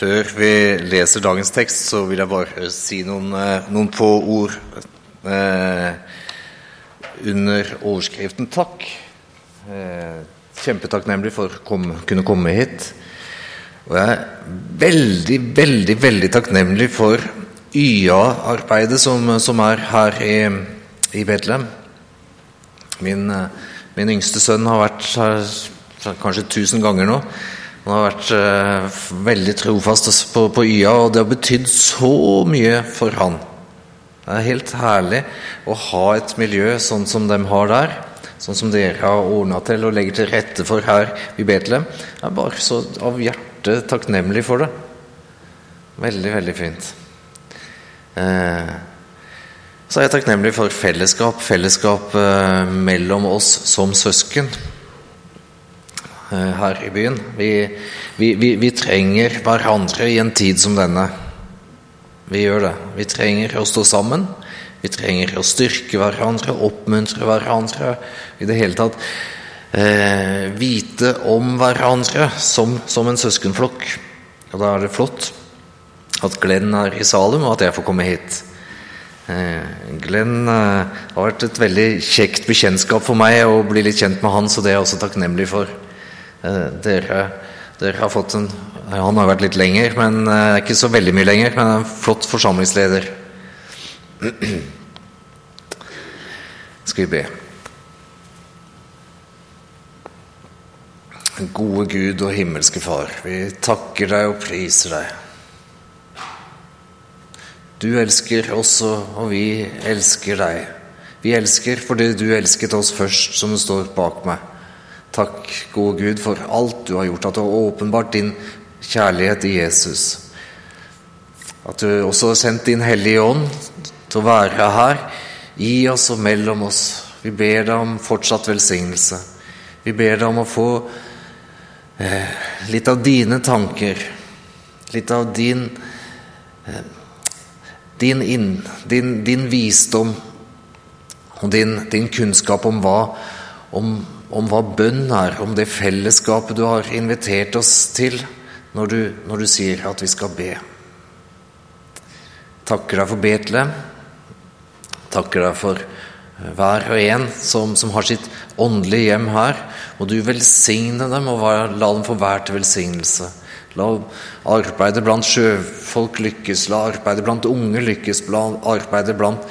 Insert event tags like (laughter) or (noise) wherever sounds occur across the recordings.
Før vi leser dagens tekst, så vil jeg bare si noen, eh, noen få ord eh, under overskriften 'Takk'. Eh, kjempetakknemlig for å kunne komme hit. Og jeg er veldig, veldig, veldig takknemlig for YA-arbeidet som, som, er her i, i Bedlem. Min, eh, min yngste sønn har vært her kanskje tusen ganger nå. Han har vært uh, veldig trofast på, på, YA, og det har betydd så mye for han. Det er helt herlig å ha et miljø sånn som de har der. Sånn som dere har ordna til og legger til rette for her i Betlehem. Jeg er bare så av hjertet takknemlig for det. Veldig, veldig fint. Eh, så er jeg takknemlig for fellesskap. Fellesskap eh, mellom oss som søsken. Eh, her i byen. Vi, vi, vi, vi, trenger hverandre i en tid som denne. Vi gjør det. Vi trenger å stå sammen. Vi trenger å styrke hverandre, oppmuntre hverandre. I det hele tatt eh, vite om hverandre som, som en søskenflokk. Og da er det flott at Glenn er i Salem, og at jeg får komme hit. Eh, Glenn eh, har vært et veldig kjekt bekjentskap for meg å bli litt kjent med han, så det er jeg også takknemlig for. Eh, dere, dere, har fått en Han har vært litt lenger, men uh, ikke så veldig mye lenger. Men en flott forsamlingsleder. (clears throat) Skal vi be. Gode Gud og himmelske Far, vi takker deg og priser deg. Du elsker oss, og vi elsker deg. Vi elsker fordi du elsket oss først, som det står bak meg. Takk, gode Gud, for alt du har gjort, at du har åpenbart din kjærlighet i Jesus. At du også har sendt din Hellige Ånd til å være her i oss og mellom oss. Vi ber deg om fortsatt velsignelse. Vi ber deg om å få eh, litt av dine tanker, litt av din eh, din, inn, din, din, visdom og din, din kunnskap om hva om om hva bønn er, om det fellesskapet du har invitert oss til når du, når du sier at vi skal be. Takker deg for Betlehem. Takker deg for eh, hver og en som, som har sitt åndelige hjem her. Må du velsigne dem og la dem få hver til velsignelse. La arbeidet blant sjøfolk lykkes, la arbeidet blant unge lykkes, la arbeidet blant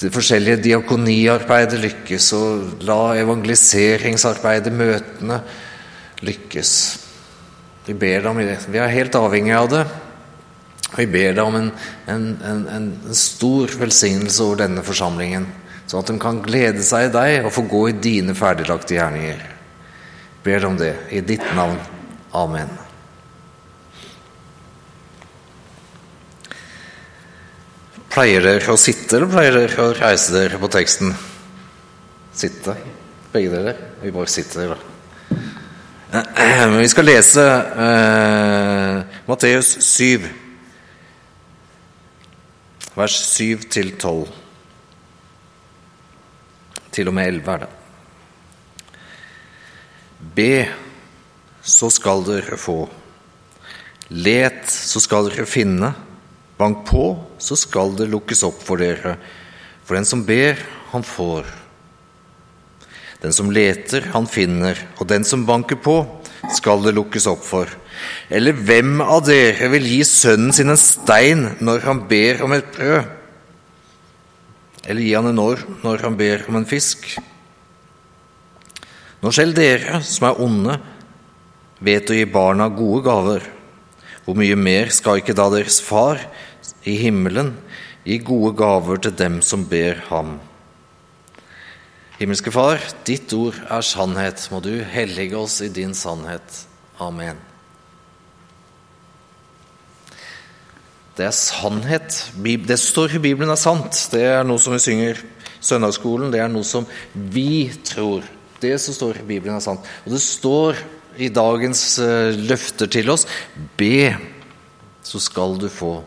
det forskjellige diakoniarbeidet lykkes, og la evangeliseringsarbeidet, møtene, lykkes. Vi ber deg om det. Vi er helt avhengige av det. Vi ber deg om en, en, en, en, stor velsignelse over denne forsamlingen, sånn at de kan glede seg i deg og få gå i dine ferdiglagte gjerninger. Ber deg om det i ditt navn. Amen. Pleier dere å sitte, eller pleier dere å reise dere på teksten? Sitte, begge dere? Vi bare sitter, da. (clears throat) Vi skal lese eh, Matteus 7, vers 7 til 12. Til og med 11 er det. Be, så skal dere få. Let, så skal dere finne. Bank på, så skal det lukkes opp for dere. For den som ber, han får. Den som leter, han finner. Og den som banker på, skal det lukkes opp for. Eller hvem av dere vil gi sønnen sin en stein når han ber om et brød? Eller gi han en år når han ber om en fisk? Når selv dere, som er onde, vet å gi barna gode gaver, hvor mye mer skal ikke da deres far i himmelen gi gode gaver til dem som ber ham? Himmelske Far, ditt ord er sannhet. Må du hellige oss i din sannhet. Amen. Det er sannhet. Det som står i Bibelen, er sant. Det er noe som vi synger søndagsskolen. Det er noe som vi tror. Det som står i Bibelen, er sant. Og det står i dagens eh, løfter til oss be, så skal du få.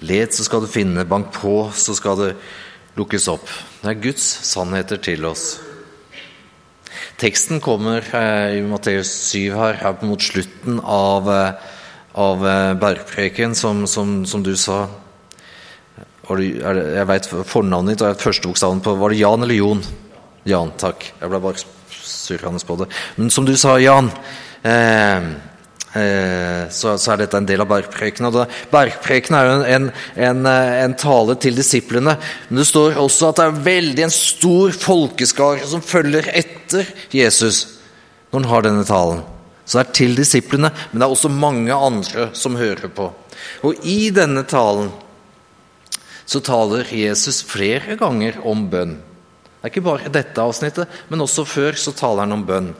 Let, så skal du finne. Bank på, så skal det lukkes opp. Det er Guds sannheter til oss. Teksten kommer eh, i Matteus 7 her, her mot slutten av, eh, av eh, bergpreken, som, som, som, du sa. Jeg veit fornavnet ditt og første bokstaven på Var det Jan eller Jon? Jan, takk. Jeg ble bare surrende på det. Men som du sa, Jan eh, så, så, er dette en del av bergprekenen. Bergprekenen er jo en, en, en, eh, en, tale til disiplene. Men det står også at det er veldig en stor folkeskare som følger etter Jesus når han har denne talen. Så det er til disiplene, men det er også mange andre som hører på. Og i denne talen så taler Jesus flere ganger om bønn. Det er ikke bare dette avsnittet, men også før så taler han om bønn.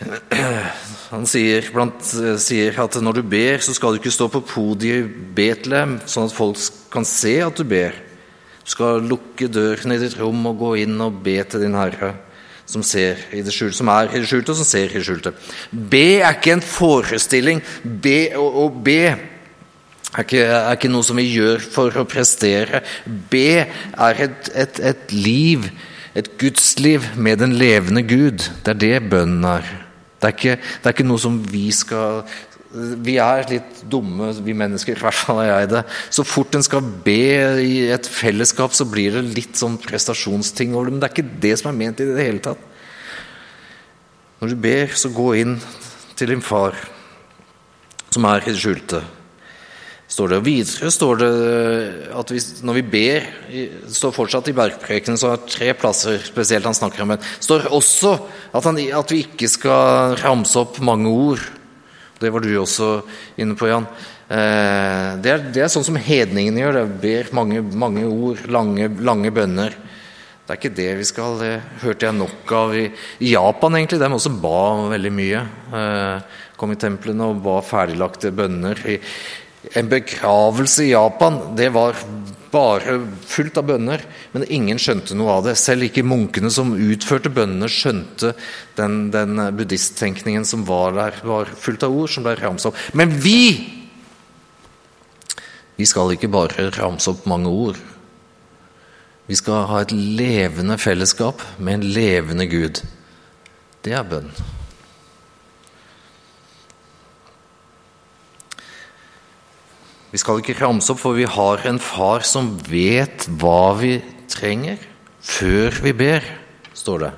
(clears throat) Han sier, blant, sier, at når du ber, så skal du ikke stå på podiet i Betlehem, sånn at folk kan se at du ber. Du skal lukke døren i ditt rom og gå inn og be til din Herre, som, skjulte, som er i det skjulte, og som ser i det skjulte. Be er ikke en forestilling. Be, å be er ikke, er ikke noe som vi gjør for å prestere. Be er et, et, et liv, et gudsliv med den levende Gud. Det er det bønnen er. Det er, ikke, det er ikke noe som vi skal Vi er litt dumme, vi mennesker, (laughs) i hvert fall er jeg det. Så fort en skal be i et fellesskap, så blir det litt sånn prestasjonsting over det. Men det er ikke det som er ment i det hele tatt. Når du ber, så gå inn til din far, som er i det skjulte står det. Og videre står det at vi, når vi ber står fortsatt i bergprekenen, så er tre plasser spesielt han snakker om. Men står også at, han, at vi ikke skal ramse opp mange ord. Det var du også inne på, Jan. Eh, det, er, det, er, sånn som hedningene gjør. Det ber mange, mange ord, lange, lange bønner. Det er ikke det vi skal Det hørte jeg nok av i, Japan, egentlig. De også ba veldig mye. Eh, kom i templene og ba ferdiglagte bønner. I, en begravelse i Japan det var bare fullt av bønner, men ingen skjønte noe av det. Selv ikke munkene som utførte bønnene, skjønte den, den buddhisttenkningen som var der. var fullt av ord som ble ramset opp. Men vi! Vi skal ikke bare ramse opp mange ord. Vi skal ha et levende fellesskap med en levende Gud. Det er bønn. Vi skal ikke ramse opp, for vi har en far som vet hva vi trenger, før vi ber, står det.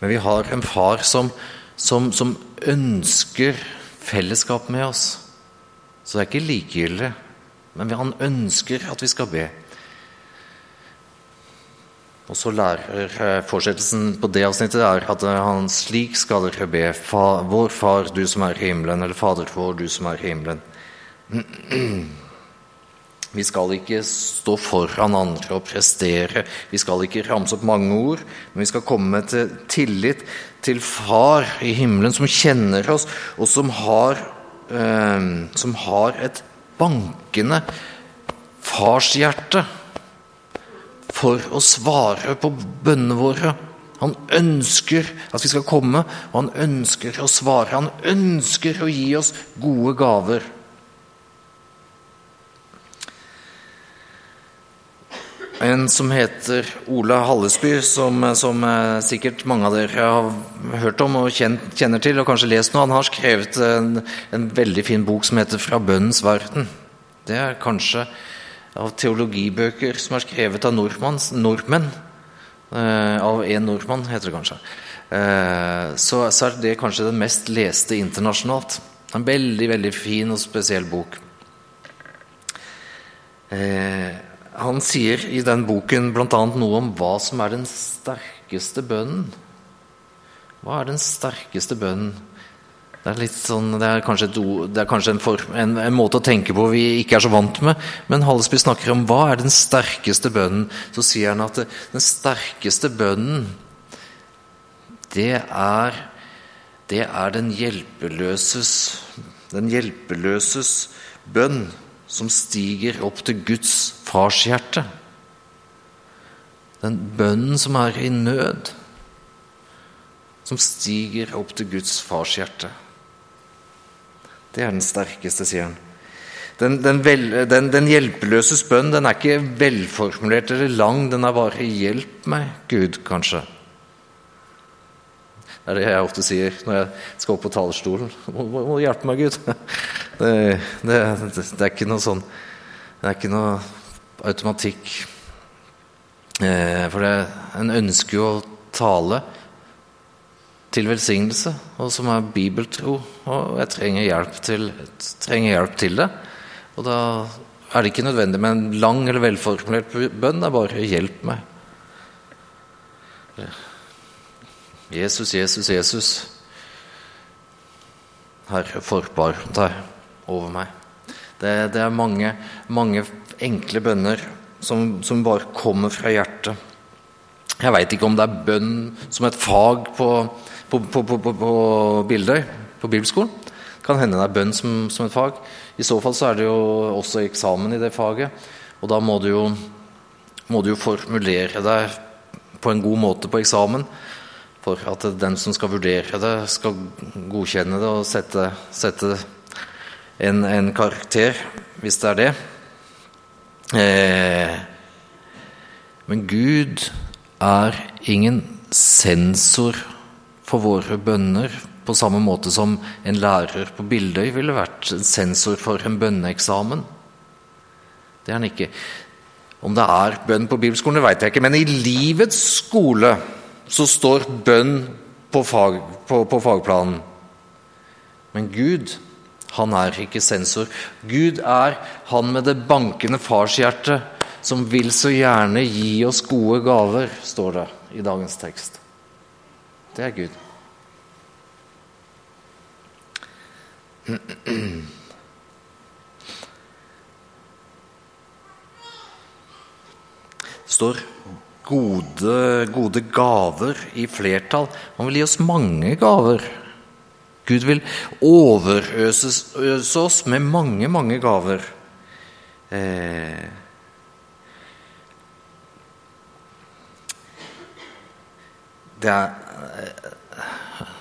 Men vi har en far som, som, som ønsker fellesskap med oss. Så det er ikke likegyldig, men han ønsker at vi skal be. Og så lærer eh, Fortsettelsen på det avsnittet er at eh, han slik skal dere be fa, Vår Far, du som er i himmelen, eller Fader vår, du som er i himmelen. (clears throat) Vi skal ikke stå foran andre og prestere. Vi skal ikke ramse opp mange ord, men vi skal komme til tillit til Far i himmelen, som kjenner oss, og som har, eh, som har et bankende farshjerte for å svare på bønnene våre. Han ønsker at vi skal komme, og han ønsker å svare. Han ønsker å gi oss gode gaver. En som heter Ola Hallesby, som, som, sikkert mange av dere har hørt om og kjenner til, og kanskje lest noe. Han har skrevet en, en veldig fin bok som heter 'Fra bønnens verden'. Det er kanskje av teologibøker som er skrevet av nordmenn. Eh, av én nordmann, heter det kanskje. Eh, så, så, er det kanskje den mest leste internasjonalt. En veldig, veldig fin og spesiell bok. Eh, han sier i den boken bl.a. noe om hva som er den sterkeste bønnen. Hva er den sterkeste bønnen? Det er, sånn, det er kanskje, et, det er kanskje en, form, en, en, måte å tenke på vi ikke er så vant med. Men Hallesby snakker om hva er den sterkeste bønnen. Så sier han at det, den sterkeste bønnen, det er, det er den hjelpeløses Den hjelpeløses bønn som stiger opp til Guds farshjerte. Den bønnen som er i nød, som stiger opp til Guds farshjerte. Det er den sterkeste, sier han. Den, den, vel, den, den hjelpeløses bønn den er ikke velformulert eller lang, den er bare 'hjelp meg, Gud', kanskje. Det er det jeg ofte sier når jeg skal opp på talerstolen. Må, må hjelpe meg, Gud. (laughs) Det, det, det, er ikke noe sånn Det er ikke noe automatikk. Eh, for det, en ønsker jo å tale til velsignelse, og som er bibeltro. Og jeg trenger hjelp til, trenger hjelp til det. Og da er det ikke nødvendig med en lang eller velformulert bønn. Det er bare 'hjelp meg'. Jesus, Jesus, Jesus. Herre, forbar deg over meg. Det, det er mange, mange, enkle bønner som, som bare kommer fra hjertet. Jeg veit ikke om det er bønn som et fag på, på, på, på, på Bildøy, på bibelskolen. Kan hende det er bønn som, som, et fag. I så fall så er det jo også eksamen i det faget. Og da må du jo, må du jo formulere deg på en god måte på eksamen for at den som skal vurdere det, skal godkjenne det og sette, sette en, en, karakter, hvis det er det. Eh, men Gud er ingen sensor for våre bønner, på samme måte som en lærer på Bildøy ville vært en sensor for en bønneeksamen. Det er han ikke. Om det er bønn på bibelskolen, veit jeg ikke, men i livets skole så står bønn på, fag, på, på fagplanen. Men Gud, han er ikke sensor. Gud er han med det bankende farshjertet som vil så gjerne gi oss gode gaver, står det i dagens tekst. Det er Gud. Det står gode, gode gaver i flertall. Han vil gi oss mange gaver. Gud vil overøse oss med mange, mange gaver. Eh. Det er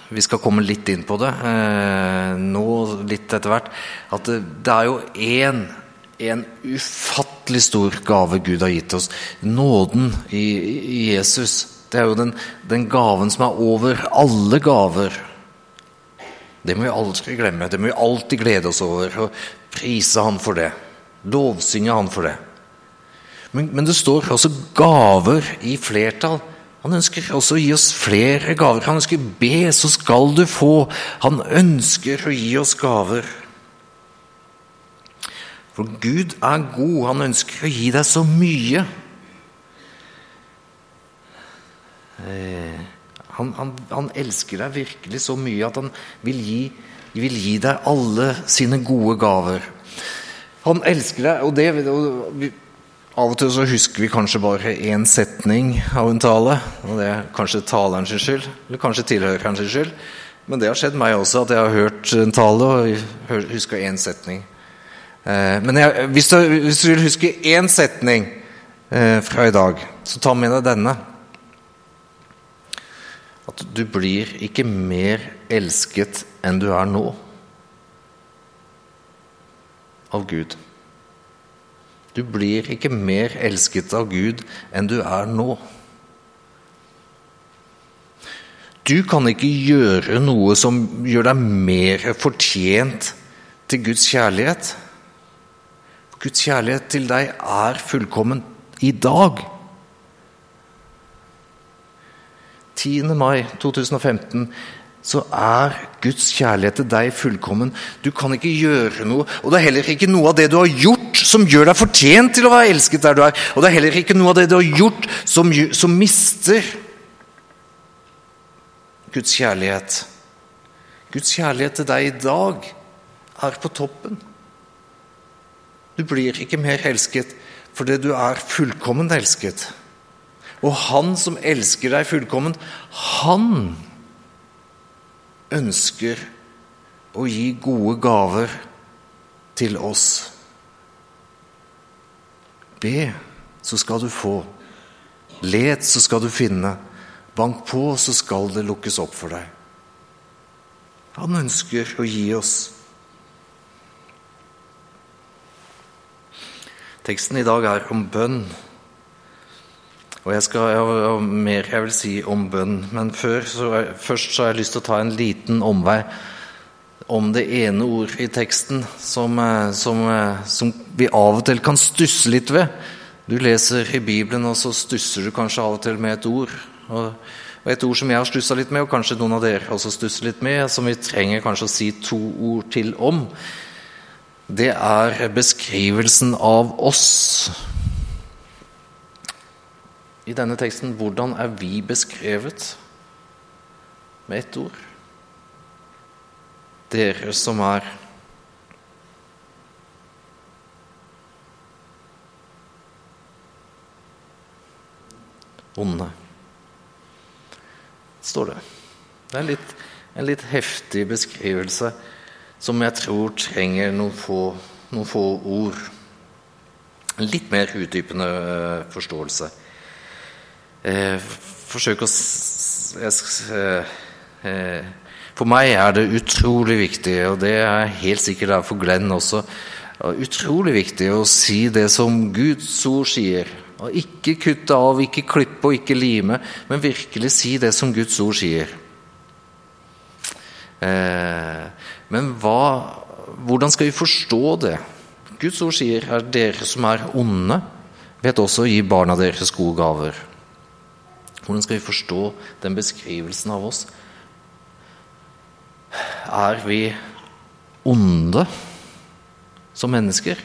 vi skal komme litt inn på det eh, nå litt etter hvert. At det, er jo én en ufattelig stor gave Gud har gitt oss. Nåden i Jesus. Det er jo den, den, gaven som er over alle gaver. Det må vi aldri glemme. Det må vi alltid glede oss over. Og prise Han for det. Lovsynge Han for det. Men, men det står også gaver i flertall. Han ønsker også å gi oss flere gaver. Han ønsker be, så skal du få. Han ønsker å gi oss gaver. For Gud er god. Han ønsker å gi deg så mye. Eh, han, han, han elsker deg virkelig så mye at han vil gi, vil gi deg alle sine gode gaver. Han elsker deg, og det og av og til så husker vi kanskje bare én setning av en tale. og Det er kanskje talerens skyld, eller kanskje tilhørerens skyld. Men det har skjedd meg også, at jeg har hørt en tale og huska én setning. Eh, men jeg, hvis, du, hvis, du, vil huske én setning eh, fra i dag, så ta med deg denne. At du blir ikke mer elsket enn du er nå. Av Gud. Du blir ikke mer elsket av Gud enn du er nå. Du kan ikke gjøre noe som gjør deg mer fortjent til Guds kjærlighet. Guds kjærlighet til deg er fullkommen i dag. 10. mai 2015 så er Guds kjærlighet til deg fullkommen. Du kan ikke gjøre noe, og det er heller ikke noe av det du har gjort som gjør deg fortjent til å være elsket der du er. Og det er heller ikke noe av det du har gjort som, som mister Guds kjærlighet. Guds kjærlighet til deg i dag er på toppen. Du blir ikke mer elsket fordi du er fullkomment elsket. Og han som elsker deg fullkomment, han ønsker å gi gode gaver til oss. Be, så skal du få. Let, så skal du finne. Bank på, så skal det lukkes opp for deg. Han ønsker å gi oss. Teksten i dag er om bønn. Og jeg skal ha mer jeg vil si om bønn, men før, så først så har jeg lyst til å ta en liten omvei om det ene ordet i teksten som, eh, som, eh, som, vi av og til kan stusse litt ved. Du leser i Bibelen, og så stusser du kanskje av og til med et ord. Og, og et ord som jeg har stussa litt med, og kanskje noen av dere også stusser litt med, som vi trenger kanskje å si to ord til om, det er beskrivelsen av oss i denne teksten hvordan er vi beskrevet med ett ord? Dere som er onde, står det. Det er litt, en litt heftig beskrivelse som jeg tror trenger noen få, noen få ord. En litt mer utdypende eh, forståelse. Eh, forsøke å eh, eh, For meg er det utrolig viktig, og det er helt sikkert det er for Glenn også, utrolig viktig å si det som Guds ord sier. Og ikke kutte av, ikke klippe og ikke lime, men virkelig si det som Guds ord sier. Eh, men hva, hvordan skal vi forstå det? Guds ord sier at dere som er onde, vet også å gi barna deres gode gaver. Hvordan skal vi forstå den beskrivelsen av oss? Er vi onde som mennesker?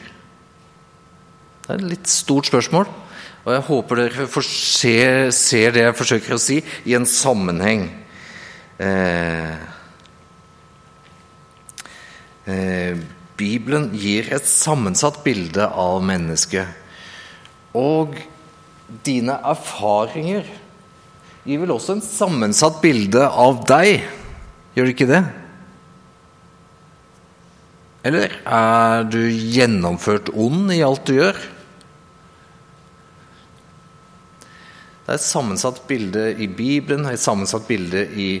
Det er et litt stort spørsmål, og jeg håper dere ser, ser det jeg forsøker å si, i en sammenheng. Eh, eh, Bibelen gir et sammensatt bilde av mennesket. Og dine erfaringer gir vel også en sammensatt bilde av deg, gjør det ikke det? Eller er du gjennomført ond i alt du gjør? Det er et sammensatt bilde i Bibelen, et sammensatt bilde i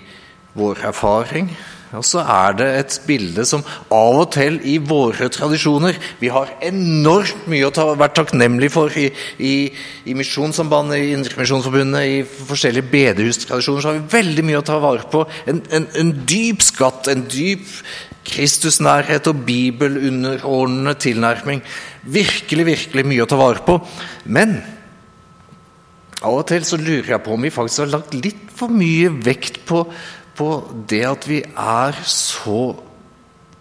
vår erfaring. Og så er det et bilde som av og til i våre tradisjoner Vi har enormt mye å ta, være takknemlig for i, i, i Misjonssambandet, i Indremisjonsforbundet, i forskjellige bedehustradisjoner. Så har vi veldig mye å ta vare på. En, en, en dyp skatt, en dyp Kristusnærhet og bibelunderordnende tilnærming. Virkelig, virkelig mye å ta vare på. Men av og til så lurer jeg på om vi faktisk har lagt litt for mye vekt på på det at vi er så,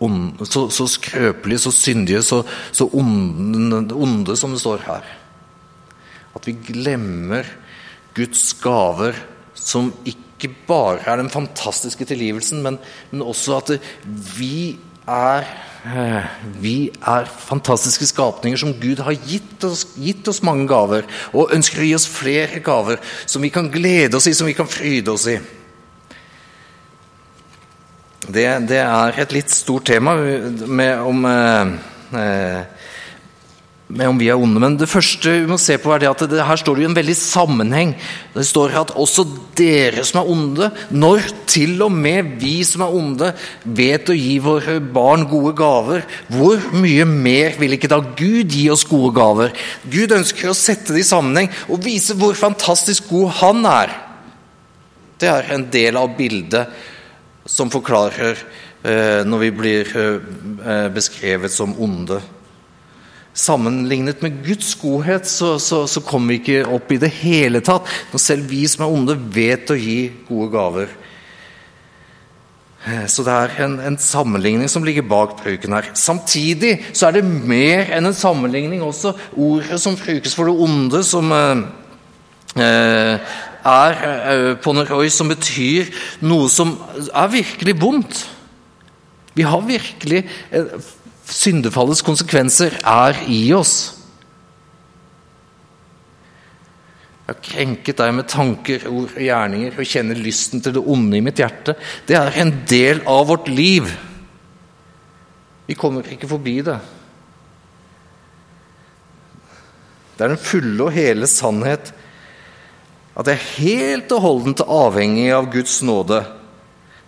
ond, så, så skrøpelige, så syndige, så, så onde, onde, som det står her. At vi glemmer Guds gaver, som ikke bare er den fantastiske tilgivelsen, men, men også at det, vi er eh, vi er fantastiske skapninger som Gud har gitt oss, gitt oss, mange gaver, og ønsker å gi oss flere gaver som vi kan glede oss i, som vi kan fryde oss i. Det, det, er et litt stort tema med om, eh, med om vi er onde. Men det første vi må se på er det at det, her står det jo en veldig sammenheng. Det står at også dere som er onde, når til og med vi som er onde, vet å gi våre barn gode gaver, hvor mye mer vil ikke da Gud gi oss gode gaver? Gud ønsker å sette det i sammenheng og vise hvor fantastisk god Han er. Det er en del av bildet som forklarer eh, når vi blir eh, beskrevet som onde. Sammenlignet med Guds godhet så, så, så, kommer vi ikke opp i det hele tatt. Når selv vi som er onde, vet å gi gode gaver. Eh, så det er en, en, sammenligning som ligger bak bruken her. Samtidig så er det mer enn en sammenligning også. Ordet som brukes for det onde, som eh, er på poneroi, som betyr noe som er virkelig vondt. Vi har virkelig eh, Syndefallets konsekvenser er i oss. Jeg har krenket deg med tanker, ord og gjerninger og kjenner lysten til det onde i mitt hjerte. Det er en del av vårt liv. Vi kommer ikke forbi det. Det er den fulle og hele sannhet at jeg er helt og holdent avhengig av Guds nåde.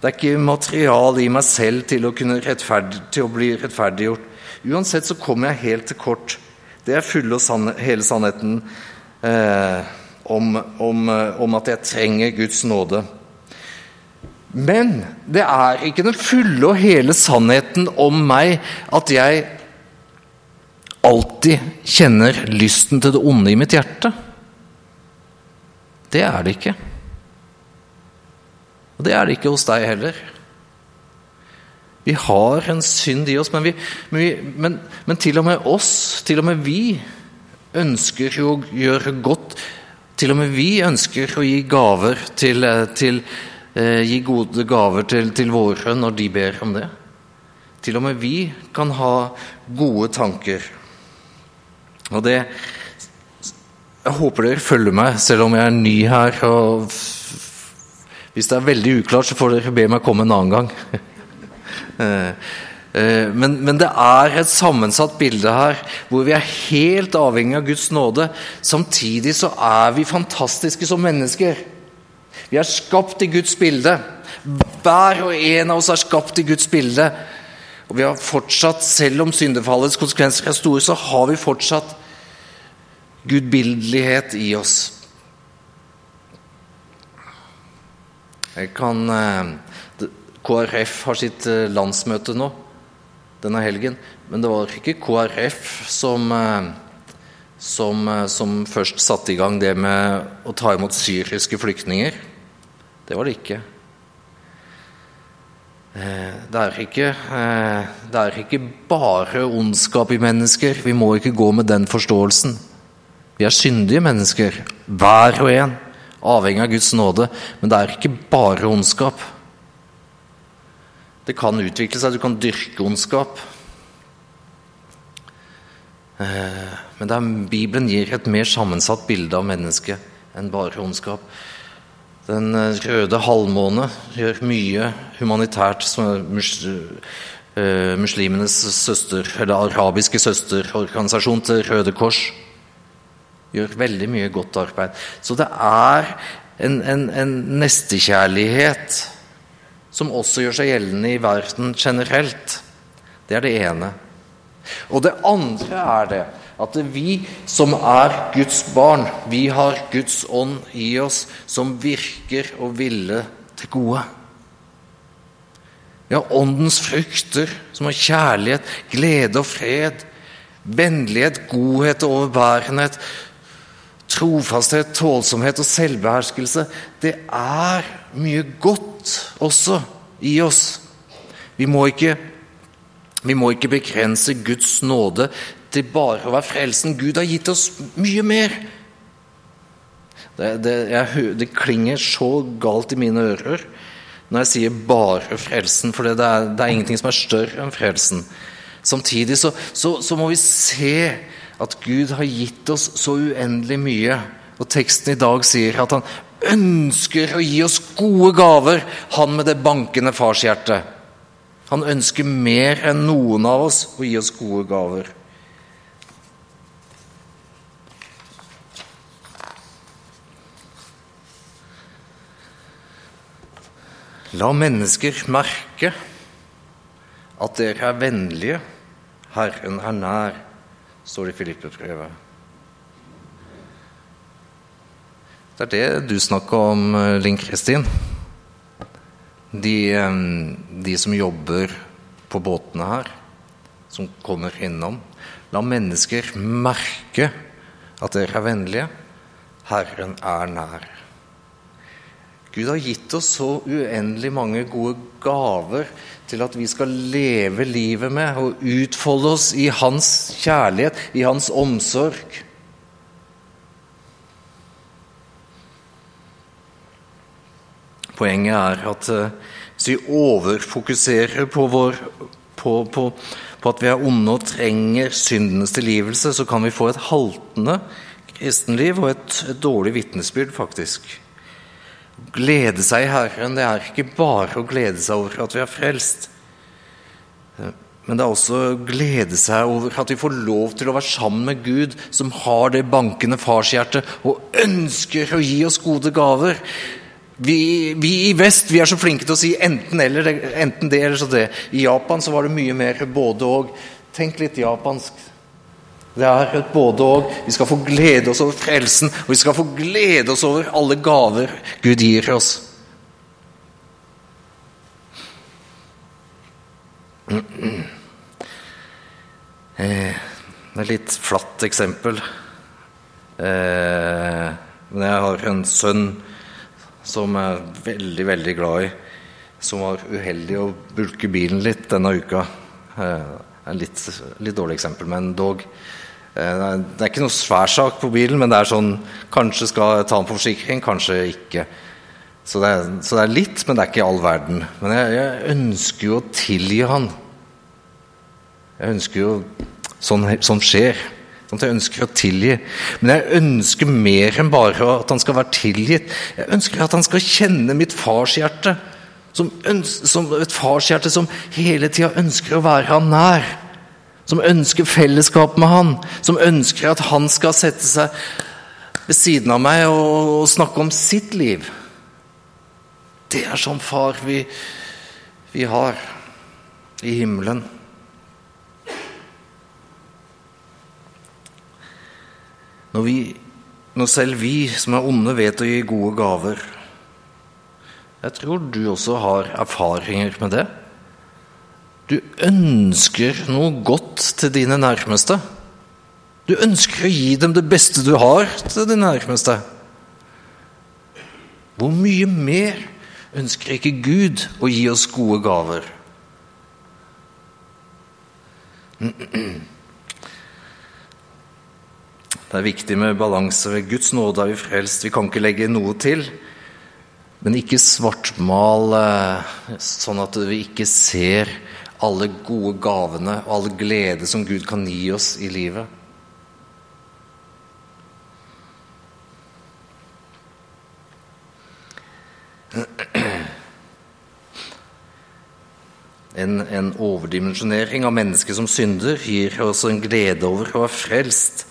Det er ikke material i meg selv til å, til å bli rettferdiggjort. Uansett så kommer jeg helt til kort. Det er fulle og sann, hele sannheten eh, om, om, om at jeg trenger Guds nåde. Men det er ikke den fulle og hele sannheten om meg at jeg alltid kjenner lysten til det onde i mitt hjerte. Det er det ikke. Og det er det ikke hos deg heller. Vi har en synd i oss, men, vi, men, vi, men, men til og med oss, til og med vi, ønsker jo å gjøre godt. Til og med vi ønsker å gi gaver til, til eh, Gi gode gaver til, til våre når de ber om det. Til og med vi kan ha gode tanker. Og det Jeg håper dere følger meg, selv om jeg er ny her. og Hvis det er veldig uklart, så får dere be meg komme en annen gang. (laughs) Eh, eh, men, men, det er et sammensatt bilde her hvor vi er helt avhengig av Guds nåde. Samtidig så er vi fantastiske som mennesker. Vi er skapt i Guds bilde. Hver og en av oss er skapt i Guds bilde. Og vi har fortsatt, selv om syndefallets konsekvenser er store, så har vi fortsatt gudbildelighet i oss. Jeg kan eh, KrF har sitt eh, landsmøte nå denne helgen, men det var ikke KrF som, eh, som, som først satte i gang det med å ta imot syriske flyktninger. Det var det ikke. Det er ikke, det er ikke bare ondskap i mennesker. Vi må ikke gå med den forståelsen. Vi er syndige mennesker, hver og en, avhengig av Guds nåde. Men det er ikke bare ondskap. Det kan utvikle seg, du kan dyrke ondskap. Eh, men er, Bibelen gir et mer sammensatt bilde av mennesket enn bare ondskap. Den eh, røde halvmåne gjør mye humanitært som eh, muslimenes søster, eller arabiske søsterorganisasjon til Røde Kors gjør veldig mye godt arbeid. Så det er en, en, en nestekjærlighet som også gjør seg gjeldende i verden generelt. Det er det ene. Og det andre er det at vi som er Guds barn, vi har Guds ånd i oss som virker og ville til gode. Vi har åndens frukter, som har kjærlighet, glede og fred, vennlighet, godhet og overbærenhet, Trofasthet, tålsomhet og selvbeherskelse, det er mye godt også i oss. Vi må ikke, vi må ikke begrense Guds nåde til bare å være frelsen. Gud har gitt oss mye mer. Det, det, jeg, det klinger så galt i mine ører når jeg sier 'bare frelsen', for det er, det er ingenting som er større enn frelsen. Samtidig så, så, så må vi se at Gud har gitt oss så uendelig mye. Og teksten i dag sier at han ønsker å gi oss gode gaver, han med det bankende farshjertet. Han ønsker mer enn noen av oss å gi oss gode gaver. La mennesker merke at dere er vennlige, Herren er nær står det i Filippe-brevet. Det er det du snakker om, eh, Linn Kristin. De, de, som jobber på båtene her, som kommer innom. La mennesker merke at dere er vennlige. Herren er nær. Gud har gitt oss så uendelig mange gode gaver til at vi skal leve livet med og utfolde oss i hans kjærlighet, i hans omsorg. Poenget er at eh, hvis vi overfokuserer på, vår, på, på, på at vi er onde og trenger syndenes tilgivelse, så kan vi få et haltende kristenliv og et, et dårlig vitnesbyrd, faktisk glede seg i Herren, det er ikke bare å glede seg over at vi er frelst. Men det er også å glede seg over at vi får lov til å være sammen med Gud, som har det bankende farshjertet og ønsker å gi oss gode gaver. Vi, vi, i vest vi er så flinke til å si enten, eller, enten det eller så det. I Japan så var det mye mer både og. Tenk litt japansk. Det er et både og. Vi skal få glede oss over frelsen, og vi skal få glede oss over alle gaver Gud gir oss. Eh, det er et litt flatt eksempel. Eh, men jeg har en sønn som jeg er veldig, veldig glad i, som var uheldig å bulke bilen litt denne uka. Det er litt, litt dårlig eksempel, men dog. Eh, det er ikke noe svær sak på bilen, men det er sånn Kanskje skal jeg ta den på forsikring, kanskje ikke. Så det, er, så det, er, litt, men det er ikke all verden. Men jeg, jeg ønsker jo å tilgi han. Jeg ønsker jo Sånn, sånn skjer. Sånn at jeg ønsker å tilgi. Men jeg ønsker mer enn bare at han skal være tilgitt. Jeg ønsker at han skal kjenne mitt farshjerte. Som, som et farshjerte som hele tida ønsker å være han nær som ønsker fellesskap med han, som ønsker at han skal sette seg ved siden av meg og, snakke om sitt liv. Det er sånn far vi, vi har i himmelen. Når, vi, når selv vi som er onde, vet å gi gode gaver Jeg tror du også har erfaringer med det. Du ønsker noe godt til dine nærmeste. Du ønsker å gi dem det beste du har til dine nærmeste. Hvor mye mer ønsker ikke Gud å gi oss gode gaver? Det er viktig med balanse. Guds nåde er vi frelst. Vi kan ikke legge noe til. Men ikke svartmale sånn at vi ikke ser alle gode gavene og all glede som Gud kan gi oss i livet. En, en, overdimensjonering av mennesket som synder gir oss en glede over å være frelst.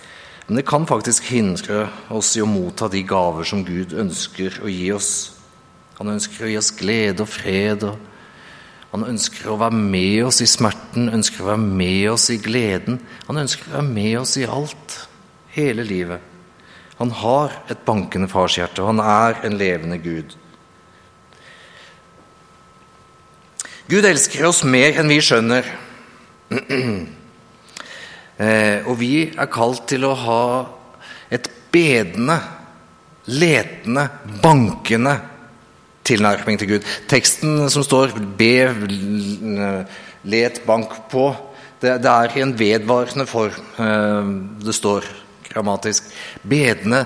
Men det kan faktisk hindre oss i å motta de gaver som Gud ønsker å gi oss. Han ønsker å gi oss glede og fred og han ønsker å være med oss i smerten, ønsker å være med oss i gleden. Han ønsker å være med oss i alt, hele livet. Han har et bankende farshjerte, og han er en levende Gud. Gud elsker oss mer enn vi skjønner. (clears throat) Eh, og vi er kalt til å ha et bedende, letende, bankende tilnærming til Gud. Teksten som står 'be, let, bank på', det, det er i en vedvarende form eh, det står grammatisk. Bedende,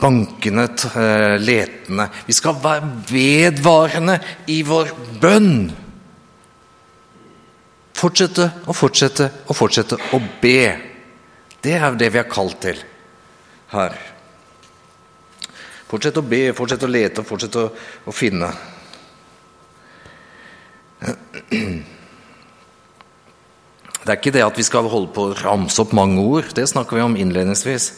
bankende, eh, letende. Vi skal være vedvarende i vår bønn. Fortsette og fortsette og fortsette å be. Det er det vi er kalt til her. Fortsett å be, fortsett å lete og fortsett å, å finne. Det er ikke det at vi skal holde på å ramse opp mange ord, det snakker vi om innledningsvis.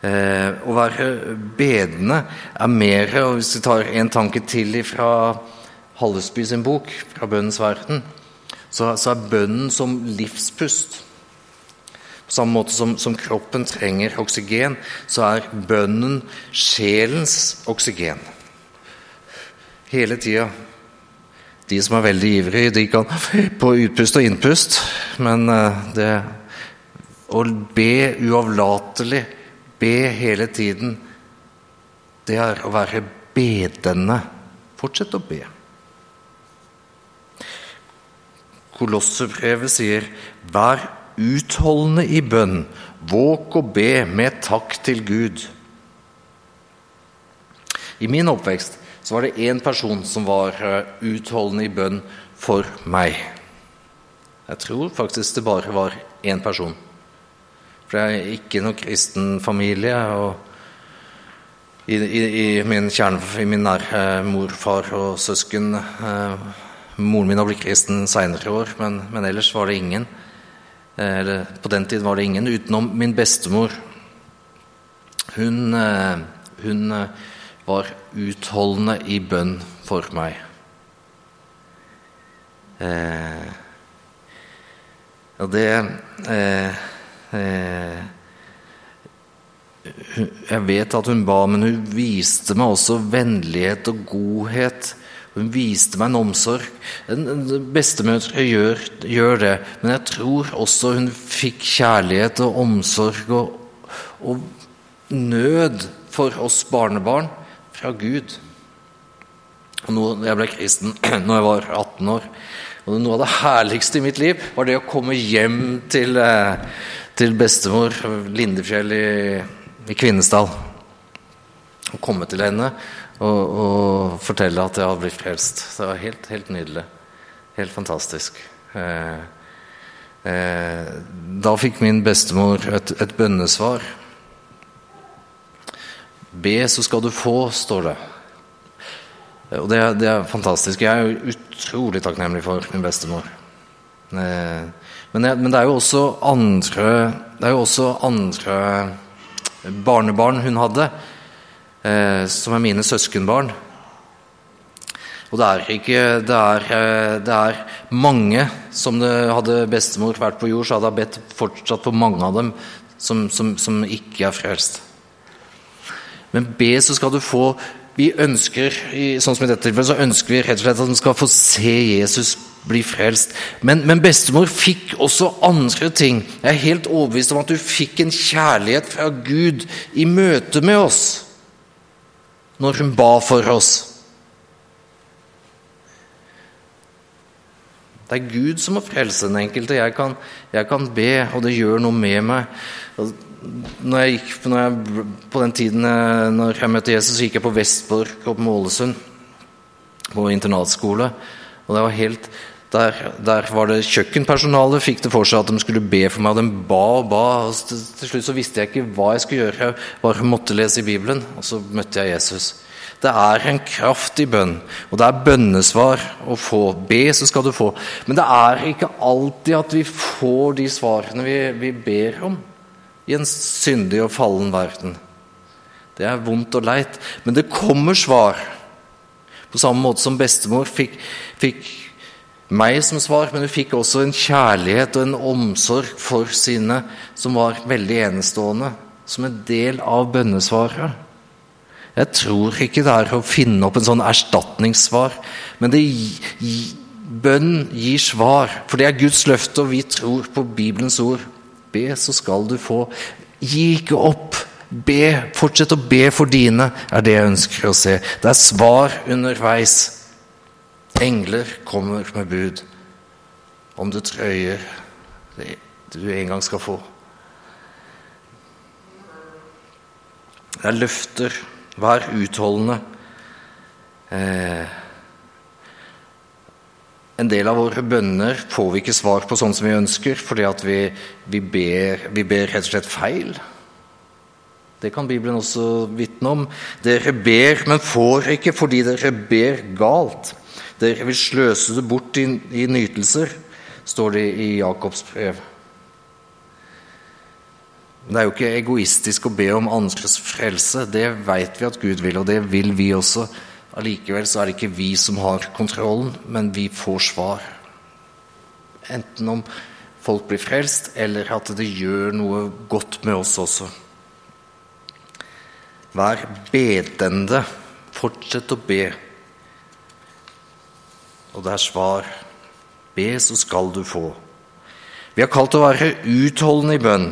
Eh, å være bedende er mer og Hvis vi tar en tanke til fra Hallesby sin bok, 'Fra bønnens verden', så, så er bønnen som livspust. På samme måte som, som, kroppen trenger oksygen, så er bønnen sjelens oksygen. Hele tida. De som er veldig ivrige, de kan på utpust og innpust, men eh, det å be uavlatelig, be hele tiden, det er å være bedende. Fortsett å be. Kolosserbrevet sier 'vær utholdende i bønn, våk og be med takk til Gud. I min oppvekst så var det én person som var eh, utholdende i bønn for meg. Jeg tror faktisk det bare var én person. For jeg er ikke noen kristen familie. og i, i, i min kjerne, i min nære morfar og søsken eh, Moren min har blitt kristen seinere år, men, men ellers var det ingen. Eh, eller på den tid var det ingen utenom min bestemor. Hun, eh, hun eh, var utholdende i bønn for meg. Og det Eh, jeg vet at hun ba, men hun viste meg også vennlighet og godhet. Hun viste meg en omsorg. Bestemødre gjør, gjør, det, men jeg tror også hun fikk kjærlighet og omsorg og, og nød for oss barnebarn fra Gud. Og nå, jeg ble kristen (clears throat) når jeg var 18 år. Og Noe av det herligste i mitt liv var det å komme hjem til, eh, til bestemor Lindefjell i i Kvinesdal. Å komme til henne og, og, fortelle at jeg hadde blitt frelst. Det var helt, helt nydelig. Helt fantastisk. Eh, eh, da fikk min bestemor et, et bønnesvar. Be, så skal du få, står det. Og det, det, er fantastisk. Jeg er utrolig takknemlig for min bestemor. Eh, men, men, det er jo også andre jo også andre barnebarn hun hadde, som er mine søskenbarn. Og det er, ikke, det, er, eh, det er, mange som det hadde bestemor vært på jord, så hadde jeg bedt fortsatt på mange av dem som, som, som ikke er frelst. Men be, så skal du få Vi ønsker sånn som i dette tilfellet, så ønsker vi rett og slett at de skal få se Jesus bli frelst. Men, men, bestemor fikk også andre ting. Jeg er helt overbevist om at du fikk en kjærlighet fra Gud i møte med oss når hun ba for oss. Det er Gud som må frelse den enkelte. Jeg kan, jeg kan be, og det gjør noe med meg. Når jeg gikk, når jeg, på den tiden eh, når jeg møtte Jesus, så gikk jeg på Vestborg og på Målesund, på internatskole. Og det var helt der, der, var det kjøkkenpersonalet fikk det for seg at de skulle be for meg. Og de ba og ba. og til, til, slutt så visste jeg ikke hva jeg skulle gjøre. Jeg bare måtte lese i Bibelen, og så møtte jeg Jesus. Det er en kraft i bønn, og det er bønnesvar å få. Be, så skal du få. Men det er ikke alltid at vi får de svarene vi, vi ber om i en syndig og fallen verden. Det er vondt og leit, men det kommer svar. På samme måte som bestemor fikk, fikk meg som svar, men hun fikk også en kjærlighet og en omsorg for sine som var veldig enestående, som en del av bønnesvaret. Jeg tror ikke det er å finne opp en sånn erstatningssvar, men det, bønn gir svar, for det er Guds løfte, og vi tror på Bibelens ord. Be, så skal du få. Gi ikke opp. Be, Fortsett å be for dine, er det jeg ønsker å se. Det er svar underveis. Engler kommer med bud om det trøyer det du en gang skal få. Det er løfter. Vær utholdende. Eh, en del av våre bønner får vi ikke svar på sånn som vi ønsker, fordi at vi, vi, ber, vi ber rett og slett feil. Det kan Bibelen også vitne om. Dere ber, men får ikke fordi dere ber galt. Dere vil sløse det bort i, i nytelser, står det i Jakobs brev. Det er jo ikke egoistisk å be om andres frelse. Det vet vi at Gud vil, og det vil vi også. Allikevel så er det ikke vi som har kontrollen, men vi får svar. Enten om folk blir frelst, eller at det gjør noe godt med oss også. Vær bedende. Fortsett å be. Og det er svar. Be, så skal du få. Vi har kalt til å være utholdende i bønn,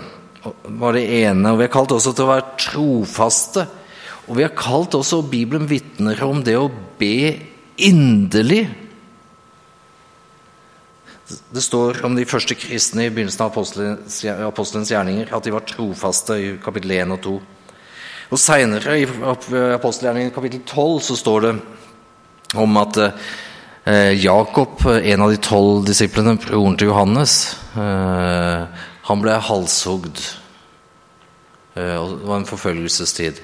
var det ene. Og vi har kalt også til å være trofaste. Og vi har kalt også, og Bibelen vitner om det å be inderlig. Det står om de første kristne i begynnelsen av apostelens gjerninger at de var trofaste i kapittel 1 og 2. Og Seinere, i apostelgjerningen kapittel 12, så står det om at Eh, Jakob, en av de tolv disiplene, broren til Johannes, eh, han ble halshugd. Eh, det var en forfølgelsestid.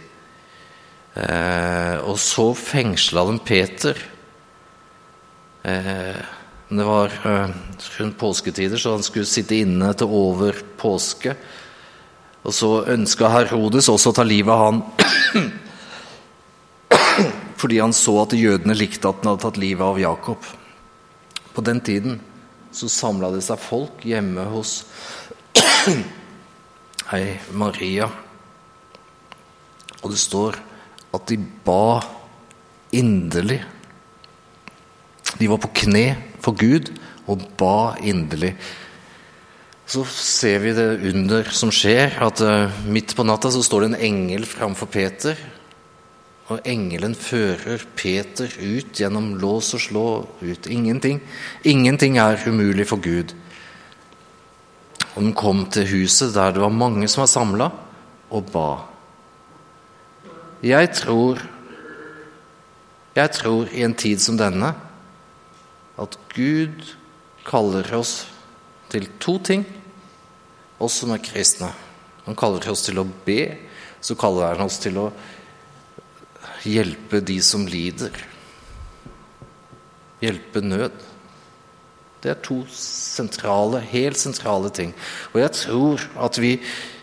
Og så fengsla de Peter. Det var rundt påsketider, så han skulle sitte inne til over påske. Og så ønska Herodes også å ta livet av han fordi han så at jødene likte at han hadde tatt livet av Jakob. På den tiden så samla det seg folk hjemme hos (clears throat) Hei, Maria. Og det står at de ba inderlig. De var på kne for Gud og ba inderlig. Så ser vi det under som skjer, at uh, midt på natta så står det en engel framfor Peter. Og engelen fører Peter ut gjennom lås og slå ut. Ingenting. Ingenting er umulig for Gud. Og de kom til huset der det var mange som var samla, og ba. Jeg tror Jeg tror i en tid som denne at Gud kaller oss til to ting, oss som er kristne. Han kaller oss til å be, så kaller han oss til å hjelpe de som lider. Hjelpe nød. Det er to sentrale, helt sentrale ting. Og jeg tror at vi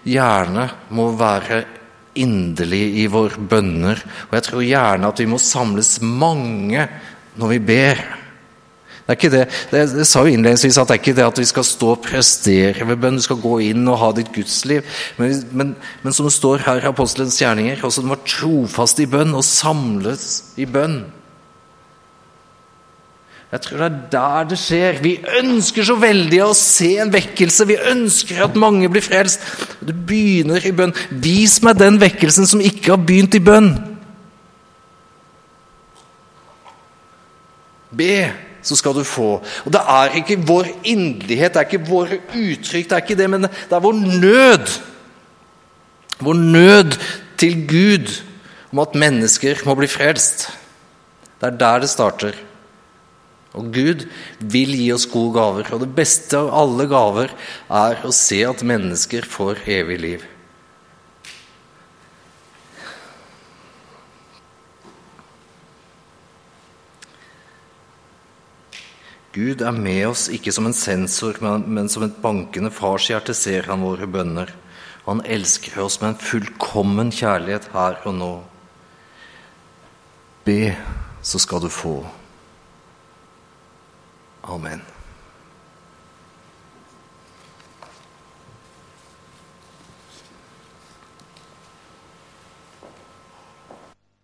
gjerne må være inderlige i våre bønner. Og jeg tror gjerne at vi må samles mange når vi ber. Det er ikke det, det, sa jo innledningsvis at det er ikke det at vi skal stå og prestere ved bønn. Du skal gå inn og ha ditt gudsliv. Men, men, men som det står her i apostelens gjerninger, også den var trofast i bønn og samles i bønn. Jeg tror det er der det skjer. Vi ønsker så veldig å se en vekkelse. Vi ønsker at mange blir frelst. Det begynner i bønn. Vis meg den vekkelsen som ikke har begynt i bønn. Be, så skal du få. Og det er ikke vår inderlighet, det er ikke våre uttrykk, det er ikke det, men det er vår nød. Vår nød til Gud om at mennesker må bli frelst. Det er der det starter. Og Gud vil gi oss gode gaver, og det beste av alle gaver er å se at mennesker får evig liv. Gud er med oss ikke som en sensor, men som et bankende farshjerte ser han våre bønner. Han elsker oss med en fullkommen kjærlighet her og nå. Be, så skal du få. Amen.